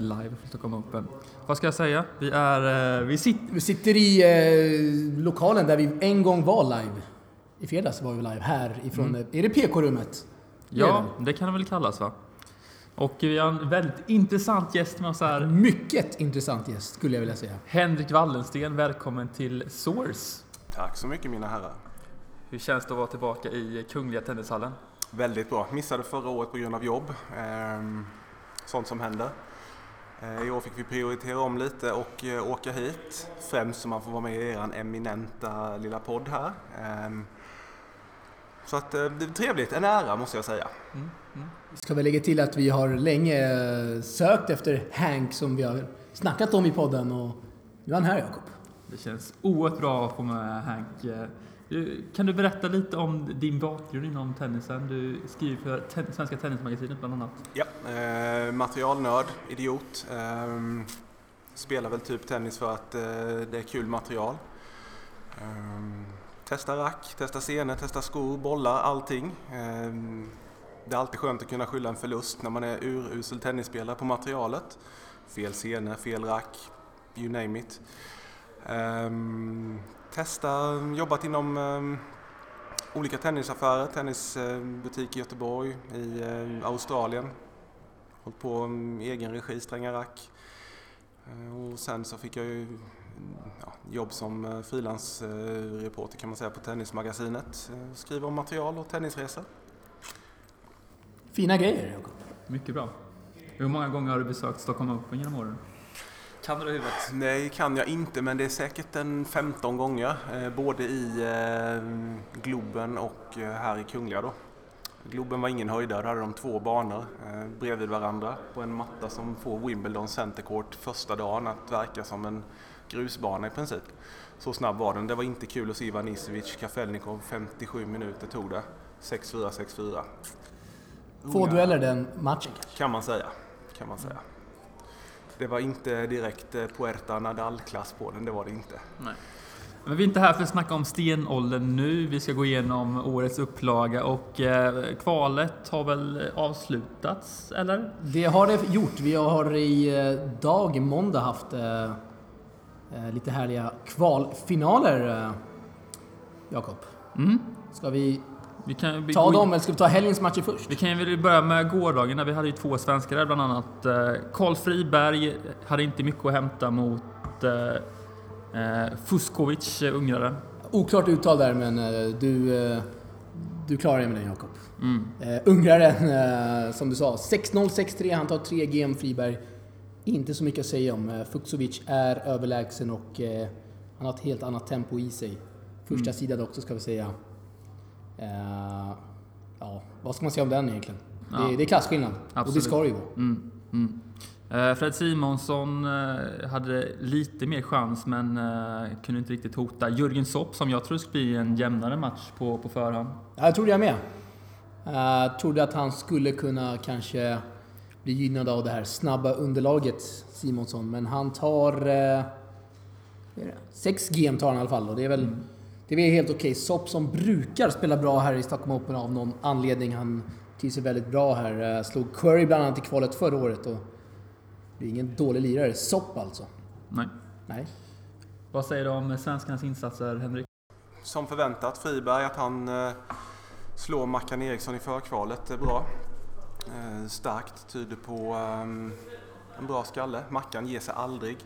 inte live, för att komma upp än. Vad ska jag säga? Vi är... eh, Vi sitter... Vi sitter i eh, lokalen där vi en gång var live. I fredags var vi live här ifrån, Mm. eh, är det PK-rummet? Det Ja, det kan det väl kallas va? Och vi har en väldigt intressant gäst med oss det. här. Mycket intressant gäst skulle jag vilja säga. Henrik Wallensten, välkommen till Source. Tack så mycket mina herrar. Hur känns det att vara tillbaka i Kungliga Tennishallen? Väldigt bra. Missade förra året på grund av jobb. Ehm, sånt som händer. Eh, I år fick vi prioritera om lite och eh, åka hit. Främst så man får vara med i er eminenta lilla podd här. Ehm, så att eh, det är trevligt. En ära måste jag säga. Mm, mm. Vi ska väl lägga till att vi har länge sökt efter Hank som vi har snackat om i podden och nu är han här Jakob. Det känns oerhört bra att få med Hank. Du- Kan du berätta lite om din bakgrund inom tennisen? Du skriver för ten- Svenska Tennismagasinet bland annat. Ja, eh, materialnörd, idiot. Eh, spelar väl typ tennis för att eh, det är kul material. Eh, testa rack, testa scener, testa skor, bollar, allting. Ehm, det är alltid skönt att kunna skylla en förlust när man är urusel tennisspelare på materialet. Fel scener, fel rack, you name it. Um, testa, jobbat inom ehm, olika tennisaffärer, tennisbutik i Göteborg, i eh, Australien. Hållit på i egen regi, Stränga Rack. Eh, Och sen så fick jag ju ja, jobb som eh, frilansreporter kan man säga på Tennismagasinet. Skriver om material och tennisresor. Fina grejer Jakob. Mycket bra. Hur många gånger har du besökt Stockholm Open genom åren? Kan du det i huvudet? Nej, kan jag inte, men det är säkert en 15 gånger. Eh, både i eh, Globen och eh, här i Kungliga då. Globen var ingen höjdare, där hade de två banor bredvid varandra på en matta som får Wimbledon Center Court första dagen att verka som en grusbana i princip. Så snabb var den. Det var inte kul att se Ivan Isevic, Kafelnikov, 57 minuter tog det. 6-4, 6-4. Få dueller den matchen kanske. Kan man säga. Kan man säga. Det var inte direkt eh, Puerta Nadal-klass på den, det var det inte. Nej. Men vi är inte här för att snacka om stenåldern nu. Vi ska gå igenom årets upplaga och eh, kvalet har väl avslutats, eller? Det har det gjort. Vi har i eh, dag, måndag, haft eh, lite härliga kvalfinaler. Jakob, Mm. ska vi Vi kan, vi ta dem eller ska vi ta helgens matcher först? Vi kan väl börja med gårdagen där vi hade ju två svenskar där bland annat. eh, Karl Friberg hade inte mycket att hämta mot eh, eh, Fuskovic, eh, ungraren. Oklart uttal där, men du, du klarar dig med den Jakob. Mm. Uh, ungraren, eh, som du sa, 6-0, 6-3. Han tar 3 GM Friberg. Inte så mycket att säga om. Uh, Fuksovic är överlägsen och han har ett helt annat tempo i sig. Första Mm. sidan också ska vi säga. Eh, ja, vad ska man säga om den egentligen? Ja. Det, det är klasskillnad. Och det Absolut. ska det ju vara. Mm. Mm. Eh, Fred Simonsson eh, hade lite mer chans men eh, kunde inte riktigt hota. Jürgen Sopp som jag tror skulle bli en jämnare match på, på förhand. Ja, jag trodde jag med. Jag trodde att han skulle kunna kanske bli gynnad av det här snabba underlaget, Simonsson. Men han tar... Eh? 6 GM tar han i alla fall och det är väl, det är helt okej. Sopp som brukar spela bra här i Stockholm Open av någon anledning. Han trivs sig väldigt bra här. Eh, Slog Curry bland annat i kvalet förra året och det är ingen dålig lirare. Sopp alltså. Nej. Nej. Vad säger du om svenskarnas insatser, Henrik? Som förväntat, Friberg, att han eh, slår Mackan Eriksson i förkvalet är bra. Eh, starkt, tyder på ehm, en bra skalle. Mackan ger sig aldrig.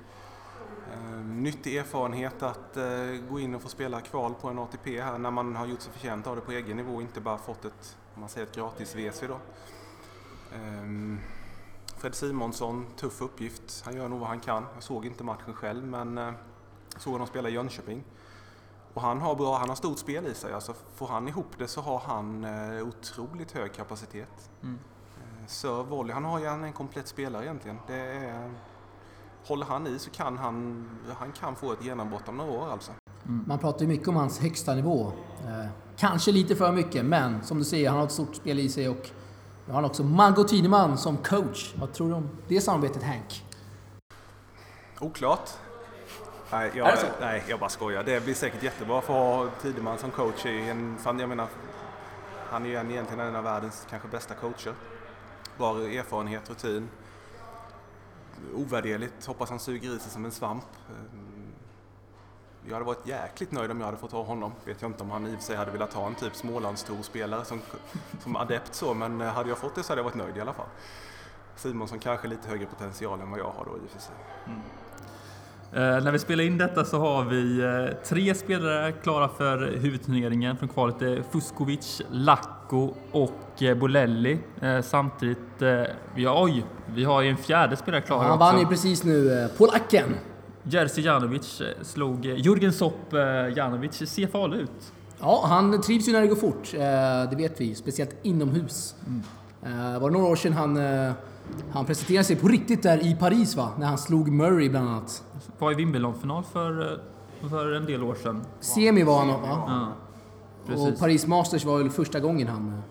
Eh, nyttig erfarenhet att eh, gå in och få spela kval på en ATP här när man har gjort sig förtjänt av det på egen nivå och inte bara fått ett, om man säger ett gratis WC då. Ehm, Fred Simonsson, tuff uppgift. Han gör nog vad han kan. Jag såg inte matchen själv men eh, såg honom spela i Jönköping. Och han har bra, han har stort spel i sig. Alltså får han ihop det så har han eh, otroligt hög kapacitet. Mm. Serve, volley, han har ju en komplett spelare egentligen. Det är, håller han i så kan han, han kan få ett genombrott om några år alltså. Man pratar ju mycket om hans högsta nivå. Eh, kanske lite för mycket, men som du säger, han har ett stort spel i sig och nu har han också Mango Tineman som coach. Vad tror du om det samarbetet, Hank? Oklart. Nej, jag, nej, jag bara skojar. Det blir säkert jättebra för att ha Tideman som coach. I en, jag menar, han är ju en, egentligen en av världens kanske bästa coacher. Bra erfarenhet, rutin. Ovärderligt. Hoppas han suger i sig som en svamp. Ehm, jag hade varit jäkligt nöjd om jag hade fått ha honom. Vet jag inte om han i och för sig hade velat ha en typ Smålandstorspelare som, som adept så, men eh, hade jag fått det så hade jag varit nöjd i alla fall. Simonsson kanske lite högre potential än vad jag har då i och för sig. Mm. Eh, när vi spelar in detta så har vi eh, tre spelare klara för huvudturneringen från kvalet. Det är Lacko och eh, Bolelli. Eh, samtidigt, eh, vi har, oj, vi har ju en fjärde spelare klar ja, Han vann ju precis nu, polacken. Jerzy Janovic eh, slog Jürgen Sopp. Janovic ser farlig ut. Ja, han trivs ju när det går fort. Det vet vi, speciellt inomhus. Mm. Var det några år sedan han han presenterade sig på riktigt där i Paris va? När han slog Murray bland annat. Var i Wimbledon-final för, för en del år sedan. Semi var han va? Ja. Och Paris Masters var väl första gången han,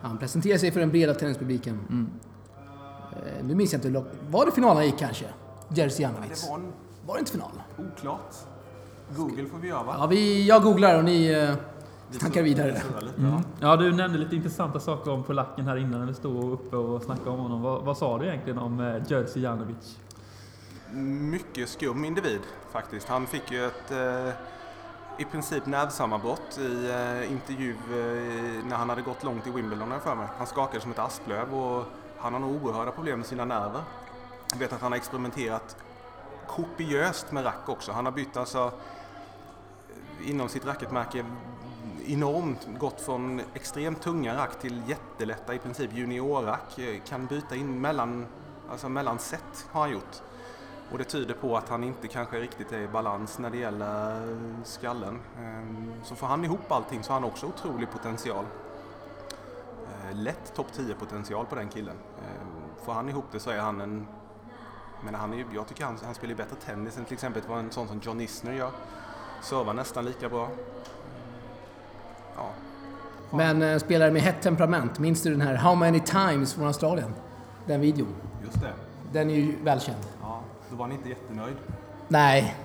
han presenterade sig för den breda tennispubliken. Mm. Eh, nu minns jag inte, var det final han gick kanske? Jerzy Janovic? Ja, det var, en... var det inte final? Oklart. Google får vi göra va? Ja, vi, jag googlar och ni eh, tankar vidare. Mm. Ja, du nämnde lite intressanta saker om polacken här innan när vi stod uppe och snackade om honom. Vad, vad sa du egentligen om eh, Jerzy Janovic? Mycket skum individ faktiskt. Han fick ju ett eh, i princip nervsammanbrott i eh, intervju eh, när han hade gått långt i Wimbledon för mig. Han skakade som ett asplöv och han har nog oerhörda problem med sina nerver. Jag vet att han har experimenterat kopiöst med rack också. Han har bytt alltså inom sitt racketmärke enormt gått från extremt tunga rack till jättelätta i princip juniorrack. Eh, kan byta in mellan, alltså mellan set har han gjort. Och det tyder på att han inte kanske riktigt är i balans när det gäller skallen. Ehm, så får han ihop allting så har han också otrolig potential. Eh, lätt topp 10 potential på den killen. Ehm, får han ihop det så är han en... Men han är, jag tycker han, han spelar bättre tennis än till exempel vad en sån som John Isner gör. Servar nästan lika bra. Ja. Men eh, spelare med hett temperament, minns du den här How many times från Australien? Den videon. Just det. Den är ju välkänd. Då var ni inte jättenöjd. Nej.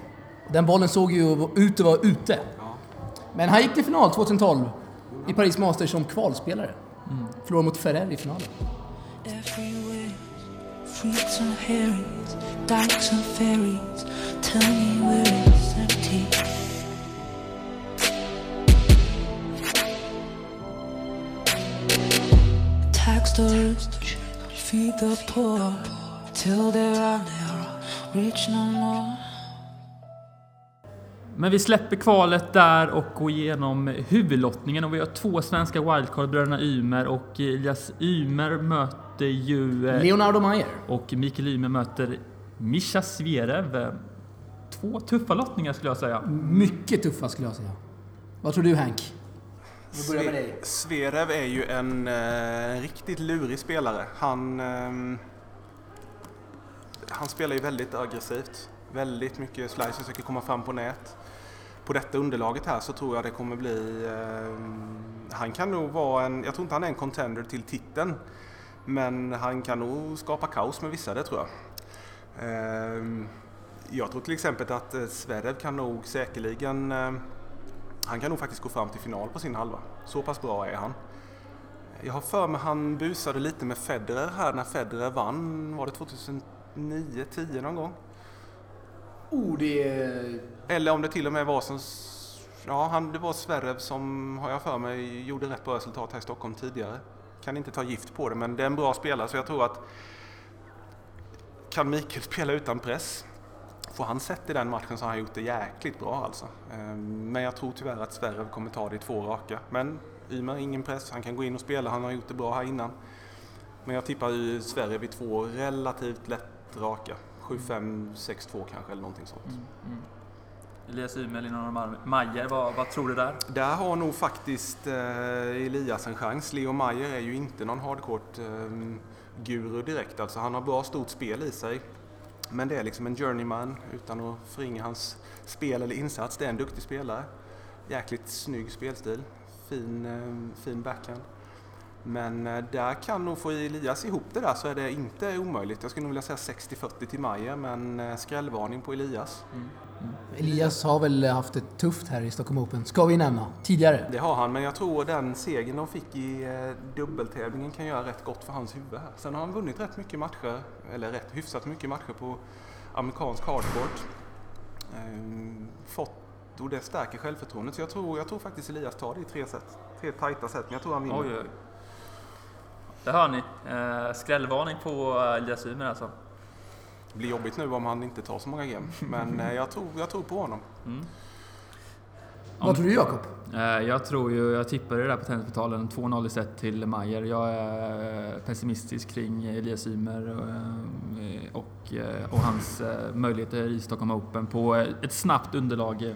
Den bollen såg ju ut att vara ute. Ja. Men han gick till final 2012 i Paris Masters som kvalspelare. Mm. Förlorade mot Ferrer i finalen. The rich, feed the poor, till there are rich no more. Men vi släpper kvalet där och går igenom huvudlottningen och vi har två svenska wildcard, bröderna Ymer och Elias Ymer möter ju... Eh, Leonardo Mayer. Och Mikael Ymer möter Mischa Zverev. Två tuffa lottningar skulle jag säga. Mycket tuffa skulle jag säga. Vad tror du Hank? Vi börjar med dig. Sverev är ju en eh, riktigt lurig spelare. Han, eh, han spelar ju väldigt aggressivt. Väldigt mycket slice, försöker komma fram på nät. På detta underlaget här så tror jag det kommer bli... Eh, han kan nog vara en... Jag tror inte han är en contender till titeln. Men han kan nog skapa kaos med vissa, det tror jag. Eh, jag tror till exempel att eh, Zverev kan nog säkerligen eh, han kan nog faktiskt gå fram till final på sin halva. Så pass bra är han. Jag har för mig han busade lite med Federer här när Federer vann, var det 2010? 2009, 10 någon gång? Oh, det... Eller om det till och med var som... Ja, han, det var Sverrev som, har jag för mig, gjorde rätt bra resultat här i Stockholm tidigare. Kan inte ta gift på det, men det är en bra spelare så jag tror att kan Mikael spela utan press får han sett i den matchen så har han gjort det jäkligt bra alltså. Ehm, men jag tror tyvärr att Sverre kommer ta det i två raka. Men Ymer, ingen press, han kan gå in och spela, han har gjort det bra här innan. Men jag tippar Sverige vid två relativt lätt raka. 7-5, 6-2 kanske eller någonting sånt. Mm, mm. Elias Ymer, Leonardo Mayer, vad, vad, tror du där? Där har nog faktiskt eh, Elias en chans. Leo Mayer är ju inte någon hardcourt-guru eh, direkt. Alltså, han har bra stort spel i sig. Men det är liksom en journeyman utan att förringa hans spel eller insats. Det är en duktig spelare. Jäkligt snygg spelstil. Fin, eh, fin backhand. Men eh, där kan nog få Elias ihop det där så är det inte omöjligt. Jag skulle nog vilja säga 60-40 till Majer men eh, skrällvarning på Elias. Mm. Elias har väl haft det tufft här i Stockholm Open, ska vi nämna, tidigare. Det har han, men jag tror den segern de fick i eh, dubbeltävlingen kan göra rätt gott för hans huvud här. Sen har han vunnit rätt mycket matcher, eller rätt hyfsat mycket matcher på amerikansk hardcourt. Ehm, fått, och det stärker självförtroendet. Så jag tror, jag tror faktiskt Elias tar det i tre set. Tre tajta set, men jag tror han vinner. Oj, oj. Det hör ni. Eh, skrällvarning på eh, Elias Ymer alltså. Det blir jobbigt nu om han inte tar så många game, men eh, jag, tror, jag tror på honom. Mm. Vad tror du Jakob? Eh, Jag tror ju, jag tippade det där på Tennisportalen, 2-0 i set till Mayer. Jag är pessimistisk kring Elias Ymer och, eh, och hans möjligheter i Stockholm Open på ett snabbt underlag.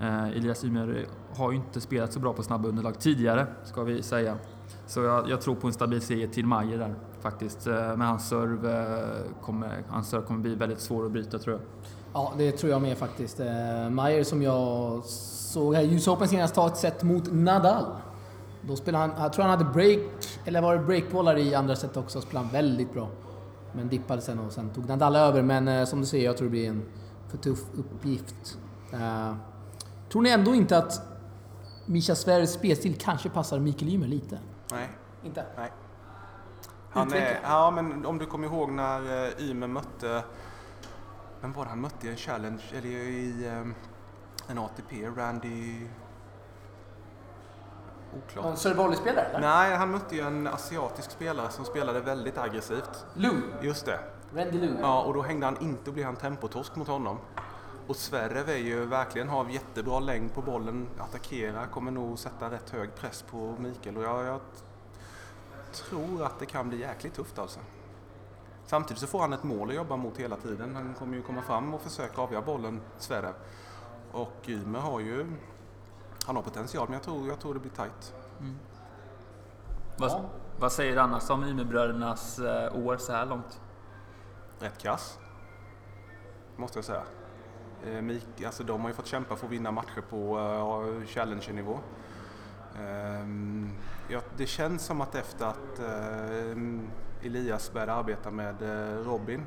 Eh, Elias Ymer har ju inte spelat så bra på snabba underlag tidigare, ska vi säga. Så jag, jag tror på en stabil seger till Mayer där faktiskt. Eh, men hans serve, eh, kommer, hans serve kommer bli väldigt svår att bryta tror jag. Ja, det tror jag med faktiskt. Eh, Maier Mayer som jag såg här i US Open senast ta ett set mot Nadal. Då spelade han, jag tror han hade break, eller var det breakbollar i andra set också, spelade han väldigt bra. Men dippade sen och sen tog Nadal över. Men som du säger, jag tror det blir en för tuff uppgift. Tror ni ändå inte att Mischa Sveriges spelstil kanske passar Mikael Ymer lite? Nej, Inte? nej. Han är, ja, men om du kommer ihåg när eh, Ymer mötte, vem var det han mötte i en challenge, eller i eh, en ATP, Randy... Oklart. En servolleyspelare eller? Nej, han mötte ju en asiatisk spelare som spelade väldigt aggressivt. Lu. Just det. Randy Lu. Ja, och då hängde han inte och blev han tempotorsk mot honom. Och Sverre är ju verkligen har jättebra längd på bollen, attackerar, kommer nog sätta rätt hög press på Mikael och jag, jag tror att det kan bli jäkligt tufft alltså. Samtidigt så får han ett mål att jobba mot hela tiden. Han kommer ju komma fram och försöka avgöra bollen, Sverre. Och Ymer har ju, han har potential men jag tror, jag tror det blir tight. Vad, Ja. vad säger du annars om Ymerbrödernas eh, år så här långt? rätt kass. Måste jag säga. Eh, Mik, alltså de har ju fått kämpa för att vinna matcher på eh, uh, challenger-nivå. Ehm, ja, det känns som att efter att eh, Elias började arbeta med Robin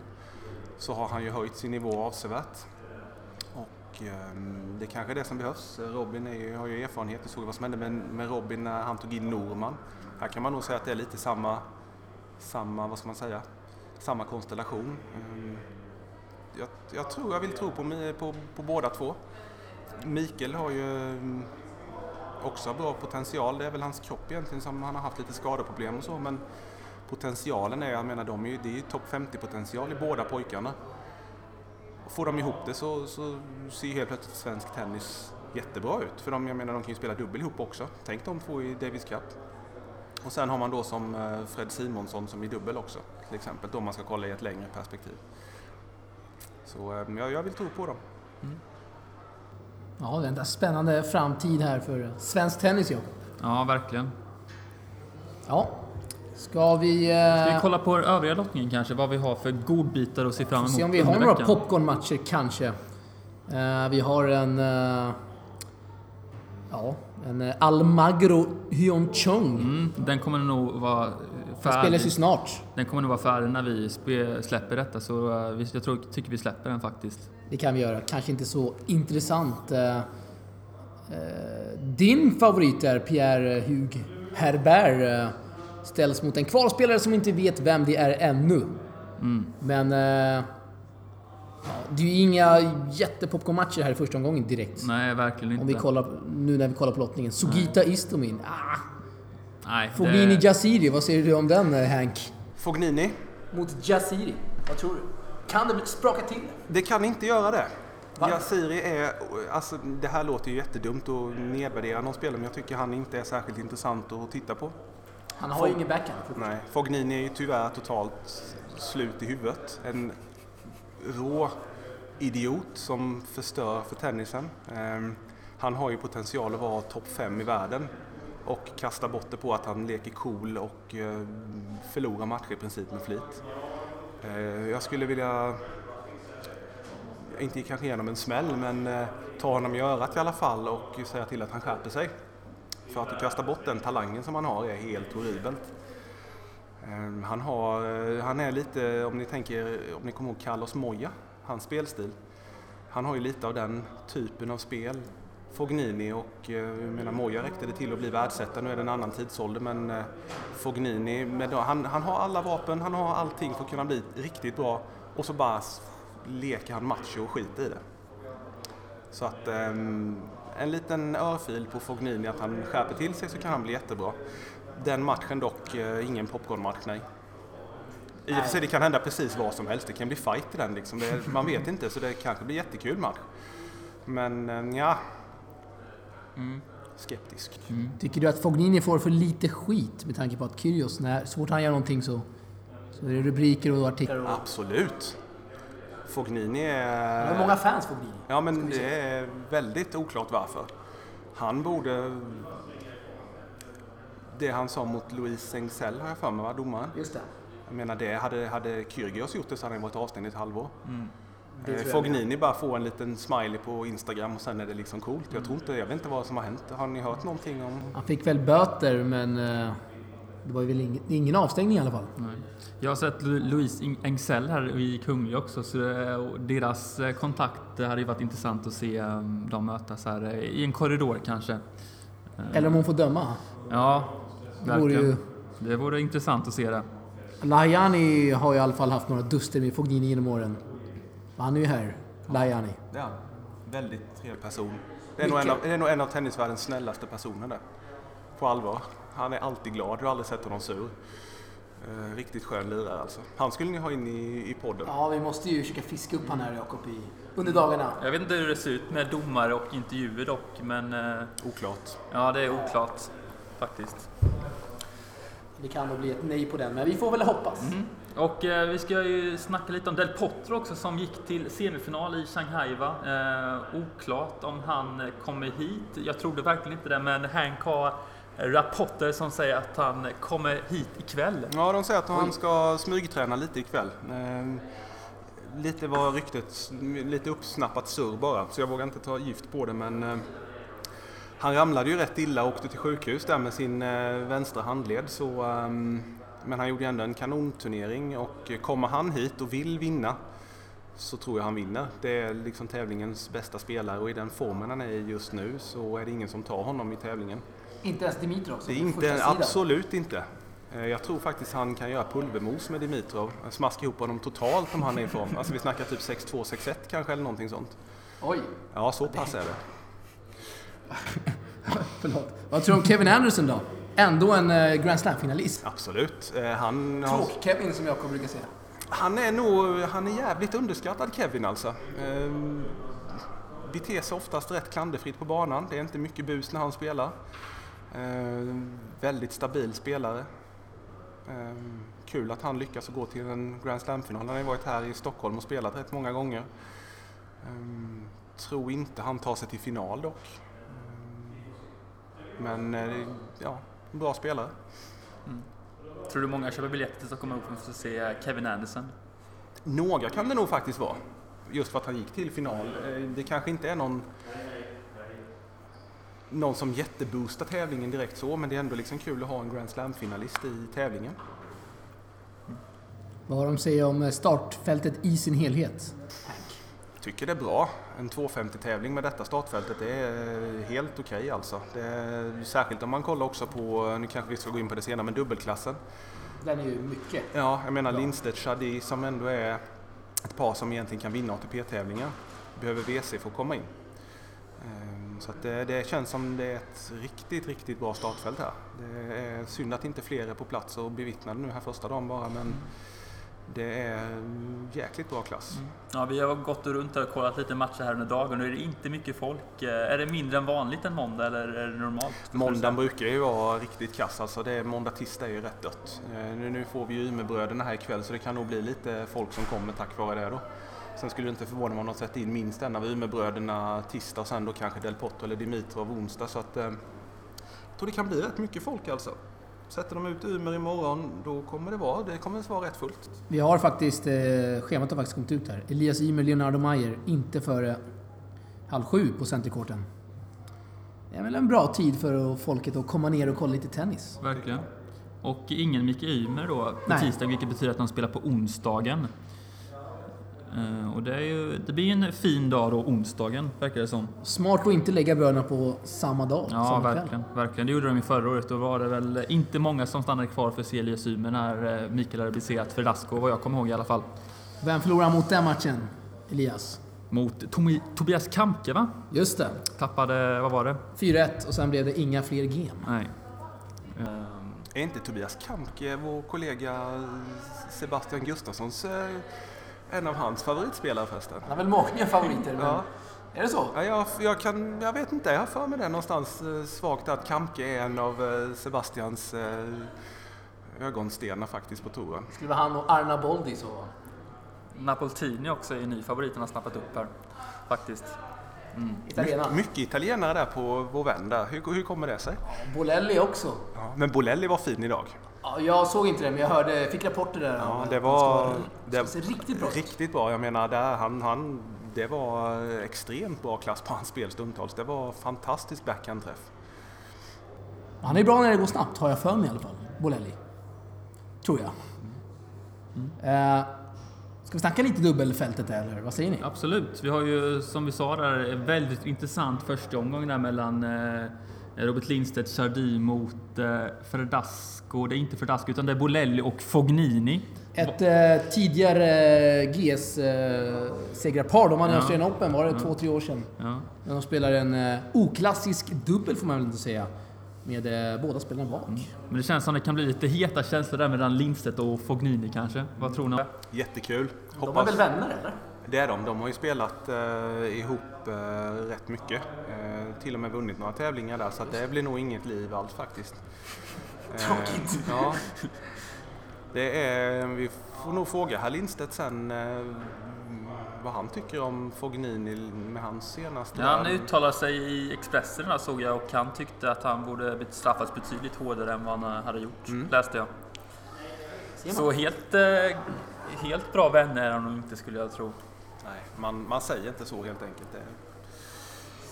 så har han ju höjt sin nivå avsevärt. Och ehm, det kanske är det som behövs. Robin är ju, har ju erfarenhet, du såg vad som hände med, med Robin när han tog in Norman. Här kan man nog säga att det är lite samma, samma vad ska man säga, samma konstellation. Ehm, jag, jag tror jag vill tro på, på, på båda två. Mikael har ju mm, också bra potential. Det är väl hans kropp egentligen som han har haft lite skadeproblem och så men potentialen är, jag menar de är ju, det är ju topp 50 potential i båda pojkarna. Och får de ihop det så, så ser ju helt plötsligt svensk tennis jättebra ut. För de, jag menar de kan ju spela dubbel ihop också. Tänk de två i Davis Cup. Och sen har man då som eh, Fred Simonsson som i dubbel också, till exempel, då man ska kolla i ett längre perspektiv. Så eh, jag, jag vill tro på dem. Ja, det är en spännande framtid här för svensk tennis, Jakob. Ja, verkligen. Ja. Ska vi... eh, Ska vi kolla på övriga lottningen kanske? Vad vi har för godbitar att se fram emot se om vi har några popcornmatcher kanske. Eh, vi har en... eh, ja, en Almagro Hyunchung. Mm, den kommer nog vara Den spelas ju färdig. snart. Den kommer nog vara färdig när vi släpper detta, så eh, jag tror, tycker vi släpper den faktiskt. Det kan vi göra. Kanske inte så intressant. Eh, eh, din favorit är Pierre Hug Herbert. Ställs mot en kvalspelare som inte vet vem det är ännu. Mm. Men... det är ju inga jättepopcornmatcher här i första omgången direkt. Nej, verkligen inte. Om vi kollar, nu när vi kollar på lottningen. Sugita Istomin. Ah, Nej, Fognini det, Jasiri, vad säger du om den eh, Hank? Fognini, Mot Jasiri, vad tror du? Kan det spraka till? det kan inte göra det. Va? Yasiri är, alltså det här låter ju jättedumt att nedvärdera någon spelare men jag tycker han inte är särskilt intressant att titta på. Han har ju ingen backhand. Nej, Fognini är ju tyvärr totalt slut i huvudet. En rå idiot som förstör för tennisen. Ehm, han har ju potential att vara topp fem i världen och kastar bort det på att han leker cool och eh, förlorar matcher i princip med flit. Eh, jag skulle vilja, inte kanske genom en smäll, men eh, ta honom i örat i alla fall och säga till att han skärper sig. För att kasta bort den talangen som han har är helt horribelt. Ehm, han, har, han är lite, om ni tänker, om ni kommer ihåg Carlos Moya, hans spelstil. Han har ju lite av den typen av spel. Fognini och eh, jag menar Moya räckte det till att bli världsetta. Nu är det en annan tidsålder men eh, Fognini, med, han, han har alla vapen, han har allting för att kunna bli riktigt bra och så bara leker han macho och skiter i det. Så att um, en liten örfil på Fognini att han skärper till sig så kan han bli jättebra. Den matchen dock, eh, ingen popcornmatch nej. I och för sig det kan hända precis vad som helst, det kan bli fight i den liksom. Det, man vet inte så det kanske blir jättekul match. Men ja, mm. skeptisk. Mm. Tycker du att Fognini får för lite skit med tanke på att Kyrgios, när, så fort han gör någonting så, så är det rubriker och artiklar? Absolut. Fognini är... Det är många fans Fognini. Ja, men det är väldigt oklart varför. Han borde... Det han sa mot Louise Engsell har jag för mig, domaren? Just det. Jag menar det, hade, hade Kyrgios gjort det så hade han varit avstängd i ett halvår. Mm. Eh, Fognini bara får en liten smiley på Instagram och sen är det liksom coolt. Jag tror inte, jag vet inte vad som har hänt. Har ni hört någonting om... Han fick väl böter men eh, det var ju väl ingen, ingen avstängning i alla fall. Nej. Jag har sett Louise Engsell här i Kungliga också, så deras eh, kontakt hade ju varit intressant att se um, dem mötas här i en korridor kanske. Eller om hon får döma. Ja, verkligen. Det vore, ju... det vore intressant att se det. Lahjani har i alla fall haft några duster med Fognini genom åren. Han är ju här, Lahjani. Ja, väldigt trevlig person. Det är, nog en av, det är nog en av tennisvärldens snällaste personer där. På allvar. Han är alltid glad, du har aldrig sett honom sur. Eh, riktigt skön lirare alltså. Han skulle ni ha in i, i podden. Ja, vi måste ju försöka fiska upp han här Jakob under dagarna. Jag vet inte hur det ser ut med domare och intervjuer dock, men... Eh, oklart. Ja, det är oklart faktiskt. Det kan nog bli ett nej på den, men vi får väl hoppas. Mm. Och eh, vi ska ju snacka lite om Del Potro också som gick till semifinal i Shanghai va? Eh, oklart om han kommer hit. Jag trodde verkligen inte det, men Hank har rapporter som säger att han kommer hit ikväll. Ja, de säger att han ska smygträna lite ikväll. Eh, lite var ryktet, lite uppsnappat surr bara, så jag vågar inte ta gift på det men eh, han ramlade ju rätt illa och åkte till sjukhus där med sin eh, vänstra handled så ehm, men han gjorde ändå en kanonturnering och kommer han hit och vill vinna så tror jag han vinner. Det är liksom tävlingens bästa spelare och i den formen han är i just nu så är det ingen som tar honom i tävlingen. Inte ens Dimitrov? Det är inte, absolut inte. Eh, jag tror faktiskt han kan göra pulvermos med Dimitrov. Smaska ihop honom totalt om han är i form. Alltså vi snackar typ 6-2, 6-1 kanske eller någonting sånt. Oj! Ja, så pass är det. Förlåt. Vad tror du om Kevin Anderson då? Ändå en eh, Grand Slam-finalist. Absolut. Eh, han Tråk-Kevin som jag brukar säga. Han är nog, han är jävligt underskattad Kevin alltså. Ehm, beter sig oftast rätt klanderfritt på banan. Det är inte mycket bus när han spelar. Eh, väldigt stabil spelare. Eh, kul att han lyckas gå till en Grand Slam-final. Han har ju varit här i Stockholm och spelat rätt många gånger. Eh, tror inte han tar sig till final dock. Men eh, ja, bra spelare. Mm. Tror du många köper biljetter till Stockholm Open för att se Kevin Anderson? Några kan det nog faktiskt vara. Just för att han gick till final. Eh, det kanske inte är någon någon som jätteboostar tävlingen direkt så, men det är ändå liksom kul att ha en Grand Slam-finalist i tävlingen. Vad har de att säga om startfältet i sin helhet? Tycker det är bra. En 250-tävling med detta startfältet det är helt okej okay alltså. Är, särskilt om man kollar också på, nu kanske vi ska gå in på det senare, men dubbelklassen. Den är ju mycket. Ja, jag menar Lindstedt, Shadi som ändå är ett par som egentligen kan vinna ATP-tävlingar. Behöver WC för att komma in. Så det, det, känns som det är ett riktigt, riktigt bra startfält här. Det är synd att inte fler är på plats och bevittnar nu här första dagen bara men det är jäkligt bra klass. Mm. Ja, vi har gått runt och kollat lite matcher här under dagen och är det inte mycket folk. Eh, är det mindre än vanligt en måndag eller är det normalt? Måndagen brukar ju vara riktigt kass, alltså det är, måndag, tisdag är ju rätt dött. Eh, nu, nu får vi ju Umeåbröderna här ikväll så det kan nog bli lite folk som kommer tack vare det då. Sen skulle det inte förvåna mig om de sätter in minst en av Umeåbröderna tisdag och sen då kanske Del Potro eller Dimitrov onsdag. Så att, eh, jag tror det kan bli rätt mycket folk alltså. Sätter de ut Umeå imorgon, då kommer det vara, det kommer vara rätt fullt. Vi har faktiskt, eh, schemat har faktiskt kommit ut här. Elias Ymer, Leonardo Mayer, inte före halv sju på Centercourten. Det är väl en bra tid för folket att komma ner och kolla lite tennis. Verkligen. Och ingen Micke Ymer då på Nej. tisdag, vilket betyder att de spelar på onsdagen. Eh, och det, är ju, det blir en fin dag då, onsdagen, verkar det som. Smart att inte lägga bröderna på samma dag, Ja, samma kväll. verkligen, verkligen. Det gjorde de ju förra året. Då var det väl inte många som stannade kvar för Celia Symer när eh, Mikael hade beserat Verdasco, vad jag kommer ihåg i alla fall. Vem förlorar mot den matchen, Elias? Mot Tomi- Tobias Kamke, va? Just det. Tappade, vad var det? 4-1 och sen blev det inga fler gem. Nej. Är inte Tobias Kampke, vår kollega Sebastian Gustafssons, eh, en av hans favoritspelare förresten? Han har väl många favoriter, men... Ja. Är det så? Ja, jag, jag, kan, jag vet inte, jag har för mig det någonstans eh, svagt att Kampke är en av eh, Sebastians eh, ögonstenar faktiskt på touren. Skulle vara han och Arna Boldi så. Napoltini också är ny favorit han har snappat upp här, faktiskt. Italienaren. My, mycket italienare där på vår vän där. Hur, hur kommer det sig? Bolelli också. Ja, men Bolelli var fin idag. Ja, jag såg inte det, men jag hörde, fick rapporter där. Ja, det var... det, riktigt bra. Riktigt bra. Jag menar, där, han, han, det var extremt bra klass på hans spel stundtals. Det var fantastisk backhandträff. Han är bra när det går snabbt, har jag för mig i alla fall. Bolelli. Tror jag. Eh, ska vi snacka lite dubbelfältet eller vad säger ni? Absolut. Vi har ju, som vi sa där, en väldigt intressant första omgång där mellan eh, Robert Lindstedt Chardy mot eh, Ferdasco. Det är inte Ferdasco, utan det är Bolelli och Fognini. Ett eh, tidigare GS-segrarpar, de vann Ja. Australian Open, var det två, tre år sedan? Ja. När de spelar en eh, oklassisk dubbel får man väl inte säga. Med eh, båda spelarna bak. Men det känns som det kan bli lite heta känslor där mellan Lindstedt och Fognini kanske. Vad tror ni? Jättekul. De är väl vänner eller? Det är de. De har ju spelat eh, ihop eh, rätt mycket. Eh, till och med vunnit några tävlingar där, så att det blir nog inget liv alls faktiskt. Eh, Tråkigt. Ja. Det är, vi får nog fråga herr Lindstedt sen eh, vad han tycker om Fognini med hans senaste... Ja, han uttalade sig i Expressen där såg jag och han tyckte att han borde straffas betydligt hårdare än vad han hade gjort, läste jag. Så helt, eh, helt bra vänner är de nog inte skulle jag tro. Nej, man, man säger inte så helt enkelt.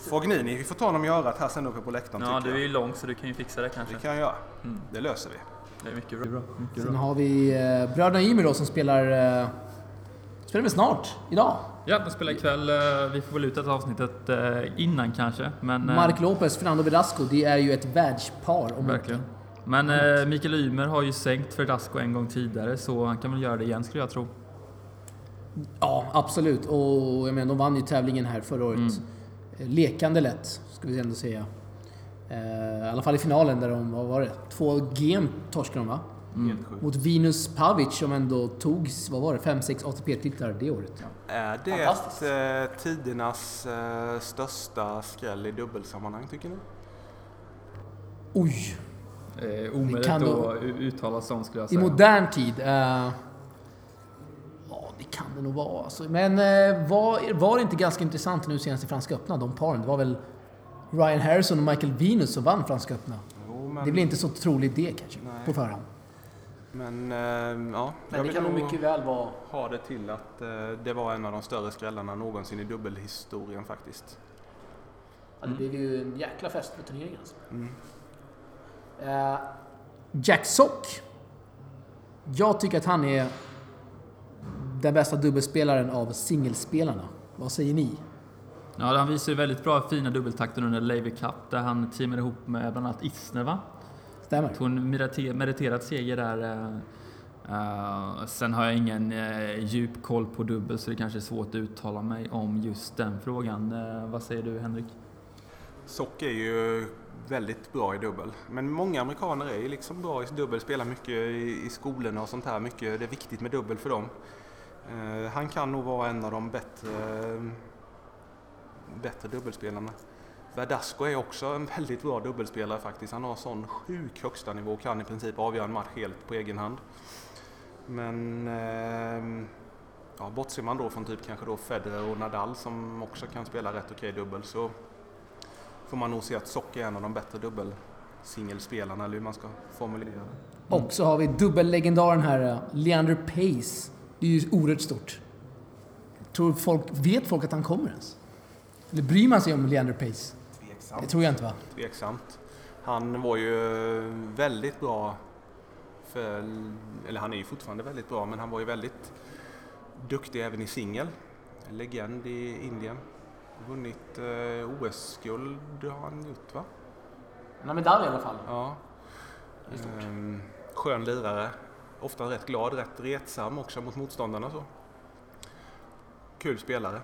Fognini, vi får ta honom i örat här sen uppe på läktaren Ja, du är ju lång så du kan ju fixa det kanske. Det kan jag göra. Mm. Det löser vi. Det är mycket bra. Mycket Sen har vi eh, bröderna Ymer då som spelar... Eh, spelar vi snart, idag. Ja, de spelar ikväll. eh, Vi får väl ut detta avsnittet eh, innan kanske. Men, eh, Mark Lopez, Fernando Velasco, det är ju ett världspar. Om Verkligen. Men eh, Mikael Ymer har ju sänkt Verdasco en gång tidigare så han kan väl göra det igen skulle jag tro. Ja, absolut. Och jag menar, de vann ju tävlingen här förra året. Mm. Eh, Lekande lätt, ska vi ändå säga. Eh, I alla fall i finalen där de, vad var det? Två gem torskade de va? Sjukt. Mot Venus Pavic som ändå tog, vad var det, 5-6 ATP-titlar det året. Är det eh, tidernas eh, största skräll i dubbelsammanhang tycker ni? Oj! Eh, omöjligt kan att uttala sånt skulle jag I säga. modern tid. eh, det nog vara. Alltså. Men eh, var, var det inte ganska intressant nu senast i Franska öppna, de paren? Det var väl Ryan Harrison och Michael Venus som vann Franska öppna. Jo, men, Det blir inte så troligt det kanske, Nej. på förhand. men eh, ja, Men jag det kan nog mycket väl vara... ha det till att eh, det var en av de större skrällarna någonsin i dubbelhistorien faktiskt. Ja, det blev ju en jäkla fest på turneringen. Alltså. Mm. Eh, Jack Sock. Jag tycker att han är den bästa dubbelspelaren av singelspelarna. Vad säger ni? Ja, han visar ju väldigt bra fina dubbeltakter under Laver Cup där han teamade ihop med bland annat Isner va? Stämmer? Tog en meriter- meriterad seger där. eh, eh, sen har jag ingen uh, djup koll på dubbel så det kanske är svårt att uttala mig om just den frågan. Eh, vad säger du Henrik? Sock är ju väldigt bra i dubbel. Men många amerikaner är ju liksom bra i dubbel, spelar mycket i, i skolorna och sånt här. Mycket, det är viktigt med dubbel för dem. Eh, han kan nog vara en av de bättre, bättre dubbelspelarna. Verdasco är också en väldigt bra dubbelspelare faktiskt. Han har sån sjuk högsta nivå och kan i princip avgöra en match helt på egen hand. Men eh, ja, bortser man då från typ kanske då Federer och Nadal som också kan spela rätt okej dubbel så får man nog se att Sock är en av de bättre dubbelsingelspelarna eller hur man ska formulera det. Och så har vi dubbellegendaren här, eh, Leander Pace. Det är ju oerhört stort. Tror folk, vet folk att han kommer ens? Eller bryr man sig om Leander Pace? Det Tveksamt. tror jag inte va? Tveksamt. Han var ju väldigt bra för, eller han är ju fortfarande väldigt bra, men han var ju väldigt duktig även i singel. Legend i Indien. Vunnit eh, OS-guld har han gjort va? Han har medalj i alla fall. Ja. Det. Ehm, skön lirare. Ofta rätt glad, rätt retsam också mot motståndarna. Så. Kul spelare.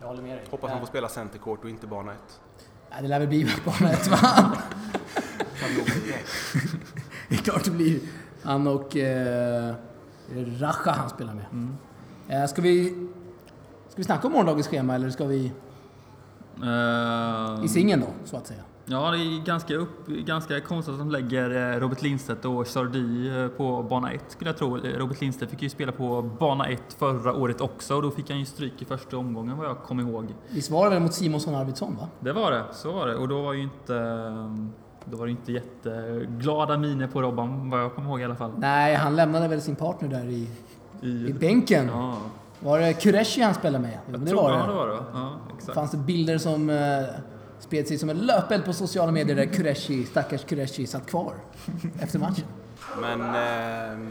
Jag håller med dig. Hoppas han får spela centercourt och inte bana 1. Ja, det lär väl bli bana ett va? det är klart det blir. Han och eh, Raja han spelar med. Mm. Eh, ska, vi, ska vi snacka om morgondagens schema eller ska vi Eh, i singeln då, så att säga? Ja, det är ganska, upp, ganska konstigt att de lägger eh, Robert Lindstedt och Sardi eh, på bana 1 skulle jag tro. Eh, Robert Lindstedt fick ju spela på bana 1 förra året också och då fick han ju stryk i första omgången vad jag kommer ihåg. Visst var det väl mot Simonsson Arvidsson va? Det var det, så var det. Och då var ju inte... Då var det inte jätteglada miner på Robban vad jag kommer ihåg i alla fall. Nej, han lämnade väl sin partner där i, i I, bänken. ja, Var det Kureshi han spelade med? Jo, jag det tror var ja, det. det var det. Ja, exakt. fanns det bilder som spred sig som en löpeld på sociala medier där Kureshi, stackars Kureshi, satt kvar efter matchen. Men eh,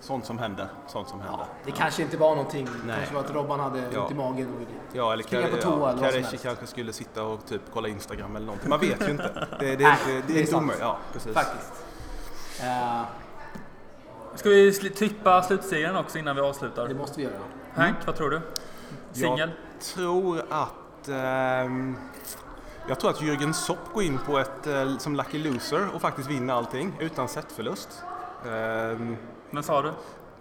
sånt som händer. Sånt som händer. Det kanske inte var någonting. Nej. kanske var att Robban hade Ja. ont i magen. Och Ja, eller Springa på toa eller ja, helst. kanske skulle sitta och typ kolla Instagram eller någonting. Man vet ju inte. Det, det, Nej, det, det, det är inte omöjligt. Ja, precis. Faktiskt. Eh, Ska vi tippa slutserien också innan vi avslutar? det måste vi göra. Hank, vad tror du? Singel? Jag tror att... ehm, jag tror att Jürgen Sopp går in på ett eh, som lucky loser och faktiskt vinner allting utan setförlust. Um, Men sa du?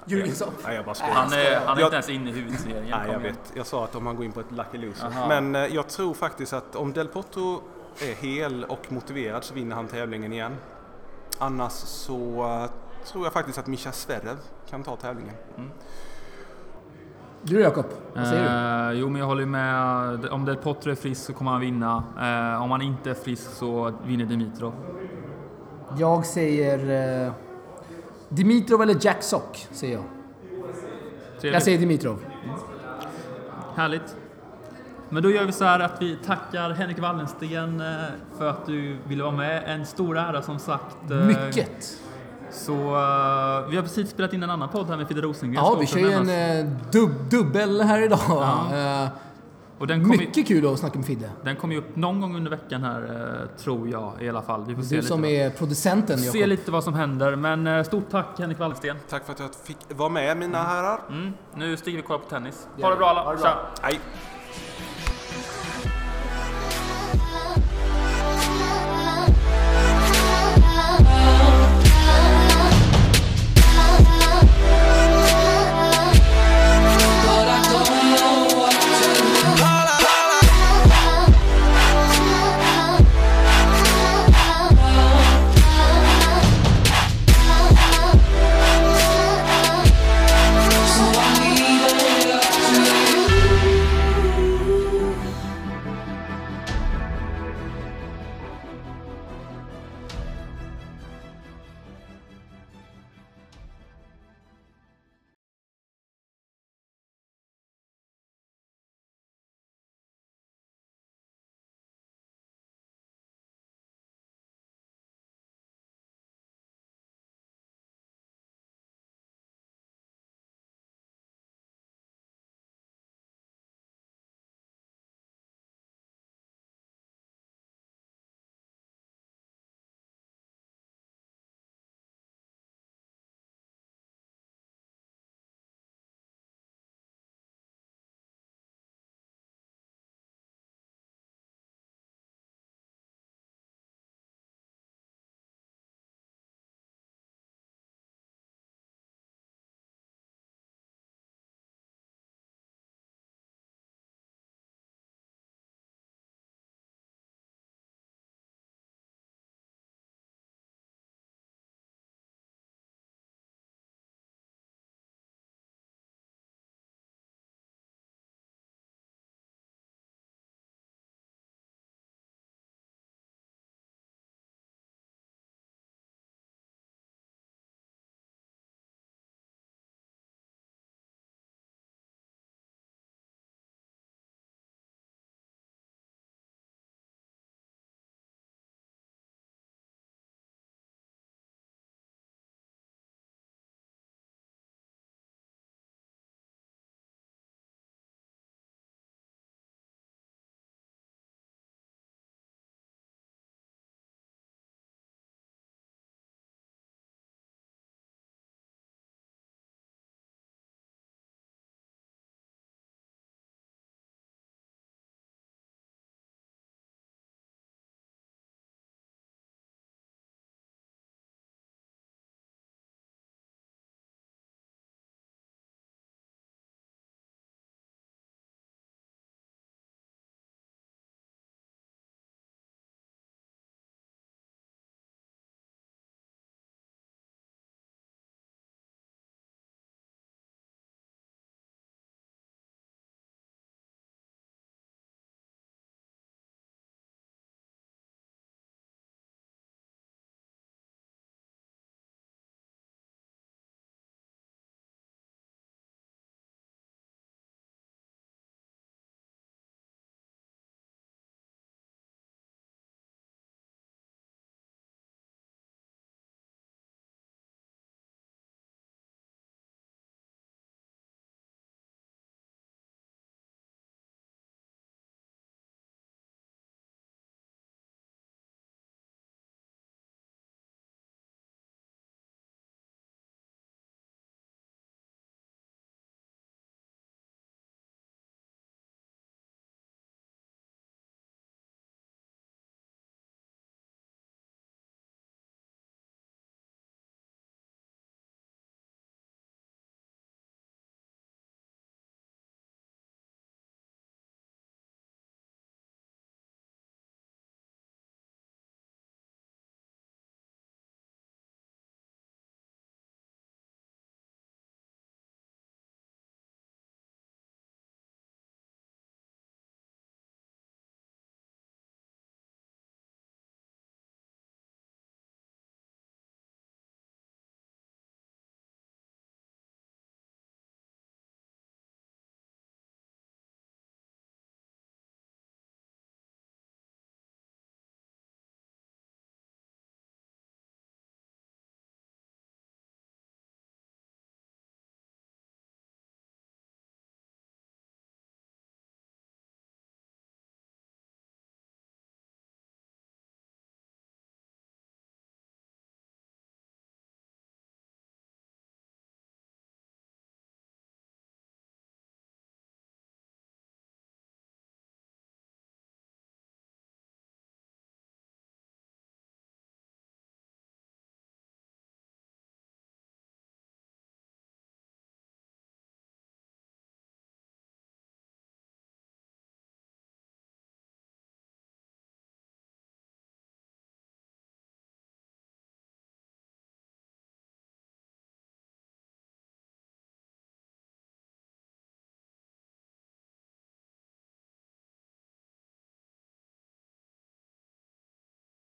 Jürgen Sopp. nej, jag bara skojar. Han är, han är Jag- inte ens inne i huvudserien. Nej, jag vet. Jag sa att om man går in på ett lucky loser. Aha. Men eh, jag tror faktiskt att om Del Potro är hel och motiverad så vinner han tävlingen igen. Annars så eh, tror jag faktiskt att Mischa Zverev kan ta tävlingen. Du Jakob, vad säger du? Eh, jo, men jag håller med. Om Del Potro är frisk så kommer han vinna. Eh, om han inte är frisk så vinner Dimitrov. Jag säger eh, Dimitrov eller Jack Sock, säger jag. Trevligt. Jag säger Dimitrov. Härligt. Men då gör vi så här att vi tackar Henrik Wallensten för att du ville vara med. En stor ära som sagt. Mycket. Så eh, vi har precis spelat in en annan podd här med Fidde Rosengren. Ja, vi kör ju en eh, dub dubbel här idag. Ja. Eh, Och den kommer ju, mycket kul att snacka med Fidde. den kommer ju upp någon gång under veckan här, tror jag i alla fall. Vi får se Du lite, som vad- är producenten se Jakob. lite vad som händer. Men stort tack Henrik Wallensten. Tack för att jag fick vara med mina herrar. Mm. Nu stiger vi och kollar på tennis. Ha det bra alla. Ha det bra. Tja. Hej!